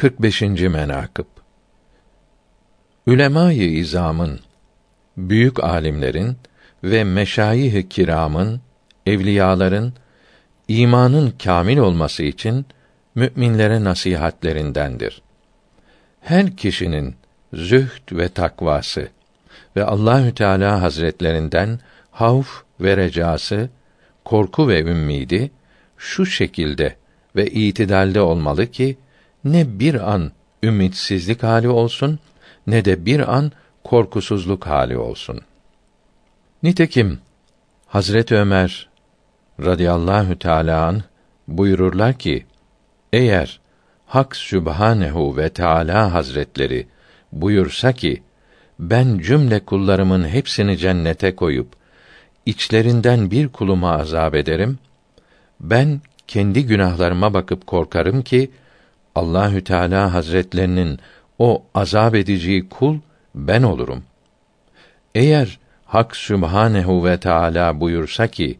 45. menakıb Ülemâ-i izamın, büyük alimlerin ve meşayih kiramın, evliyaların imanın kamil olması için müminlere nasihatlerindendir. Her kişinin zühd ve takvası ve Allahü Teala Hazretlerinden havf ve recası, korku ve ümmidi şu şekilde ve itidalde olmalı ki ne bir an ümitsizlik hali olsun ne de bir an korkusuzluk hali olsun. Nitekim Hazret Ömer radıyallahu teâlâ an buyururlar ki eğer Hak Sübhanehu ve Teala Hazretleri buyursa ki ben cümle kullarımın hepsini cennete koyup içlerinden bir kuluma azab ederim. Ben kendi günahlarıma bakıp korkarım ki Allahü Teala Hazretlerinin o azab edeceği kul ben olurum. Eğer Hak Sübhanehu ve Teala buyursa ki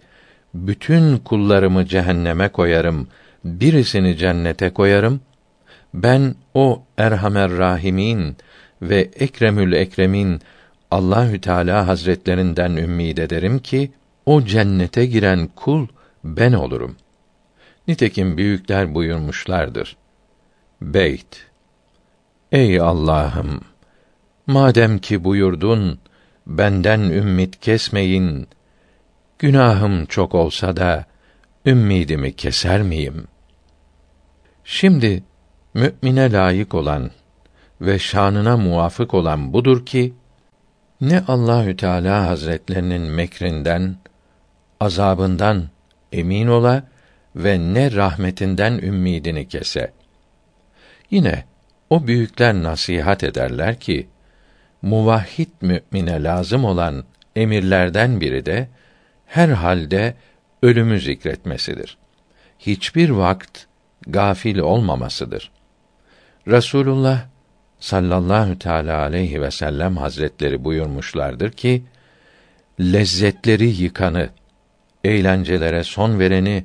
bütün kullarımı cehenneme koyarım, birisini cennete koyarım. Ben o Erhamer Rahimin ve Ekremül Ekremin Allahü Teala Hazretlerinden ümmid ederim ki o cennete giren kul ben olurum. Nitekim büyükler buyurmuşlardır. Beyt Ey Allah'ım madem ki buyurdun benden ümmit kesmeyin günahım çok olsa da ümmidimi keser miyim? Şimdi mü'mine layık olan ve şanına muvafık olan budur ki ne Allahü Teala Hazretlerinin mekrinden, azabından emin ola ve ne rahmetinden ümmidini kese. Yine o büyükler nasihat ederler ki muvahhid mümine lazım olan emirlerden biri de her halde ölümü zikretmesidir. Hiçbir vakt gafil olmamasıdır. Rasulullah sallallahu teala aleyhi ve sellem hazretleri buyurmuşlardır ki lezzetleri yıkanı eğlencelere son vereni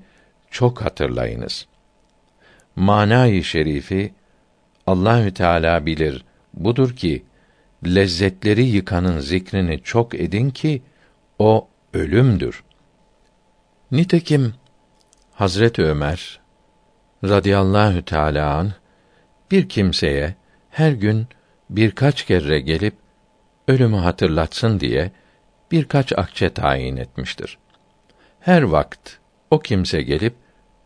çok hatırlayınız. Manayı şerifi Allahü Teala bilir budur ki lezzetleri yıkanın zikrini çok edin ki o ölümdür. Nitekim Hazret Ömer radıyallahu teâlâ an, bir kimseye her gün birkaç kere gelip ölümü hatırlatsın diye birkaç akçe tayin etmiştir. Her vakt o kimse gelip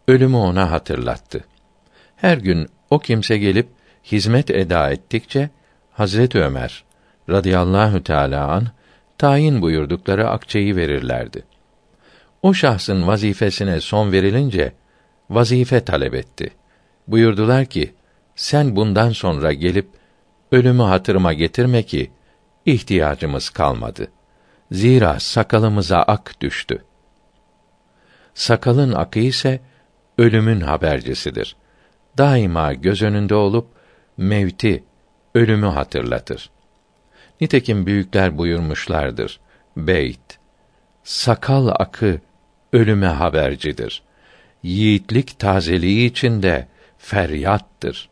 ölümü ona hatırlattı. Her gün o kimse gelip hizmet eda ettikçe Hazret Ömer radıyallahu teâlâ an tayin buyurdukları akçeyi verirlerdi. O şahsın vazifesine son verilince vazife talep etti. Buyurdular ki: Sen bundan sonra gelip ölümü hatırıma getirme ki ihtiyacımız kalmadı. Zira sakalımıza ak düştü. Sakalın akı ise ölümün habercisidir. Daima göz önünde olup mevti, ölümü hatırlatır. Nitekim büyükler buyurmuşlardır. Beyt Sakal akı ölüme habercidir. Yiğitlik tazeliği içinde feryattır.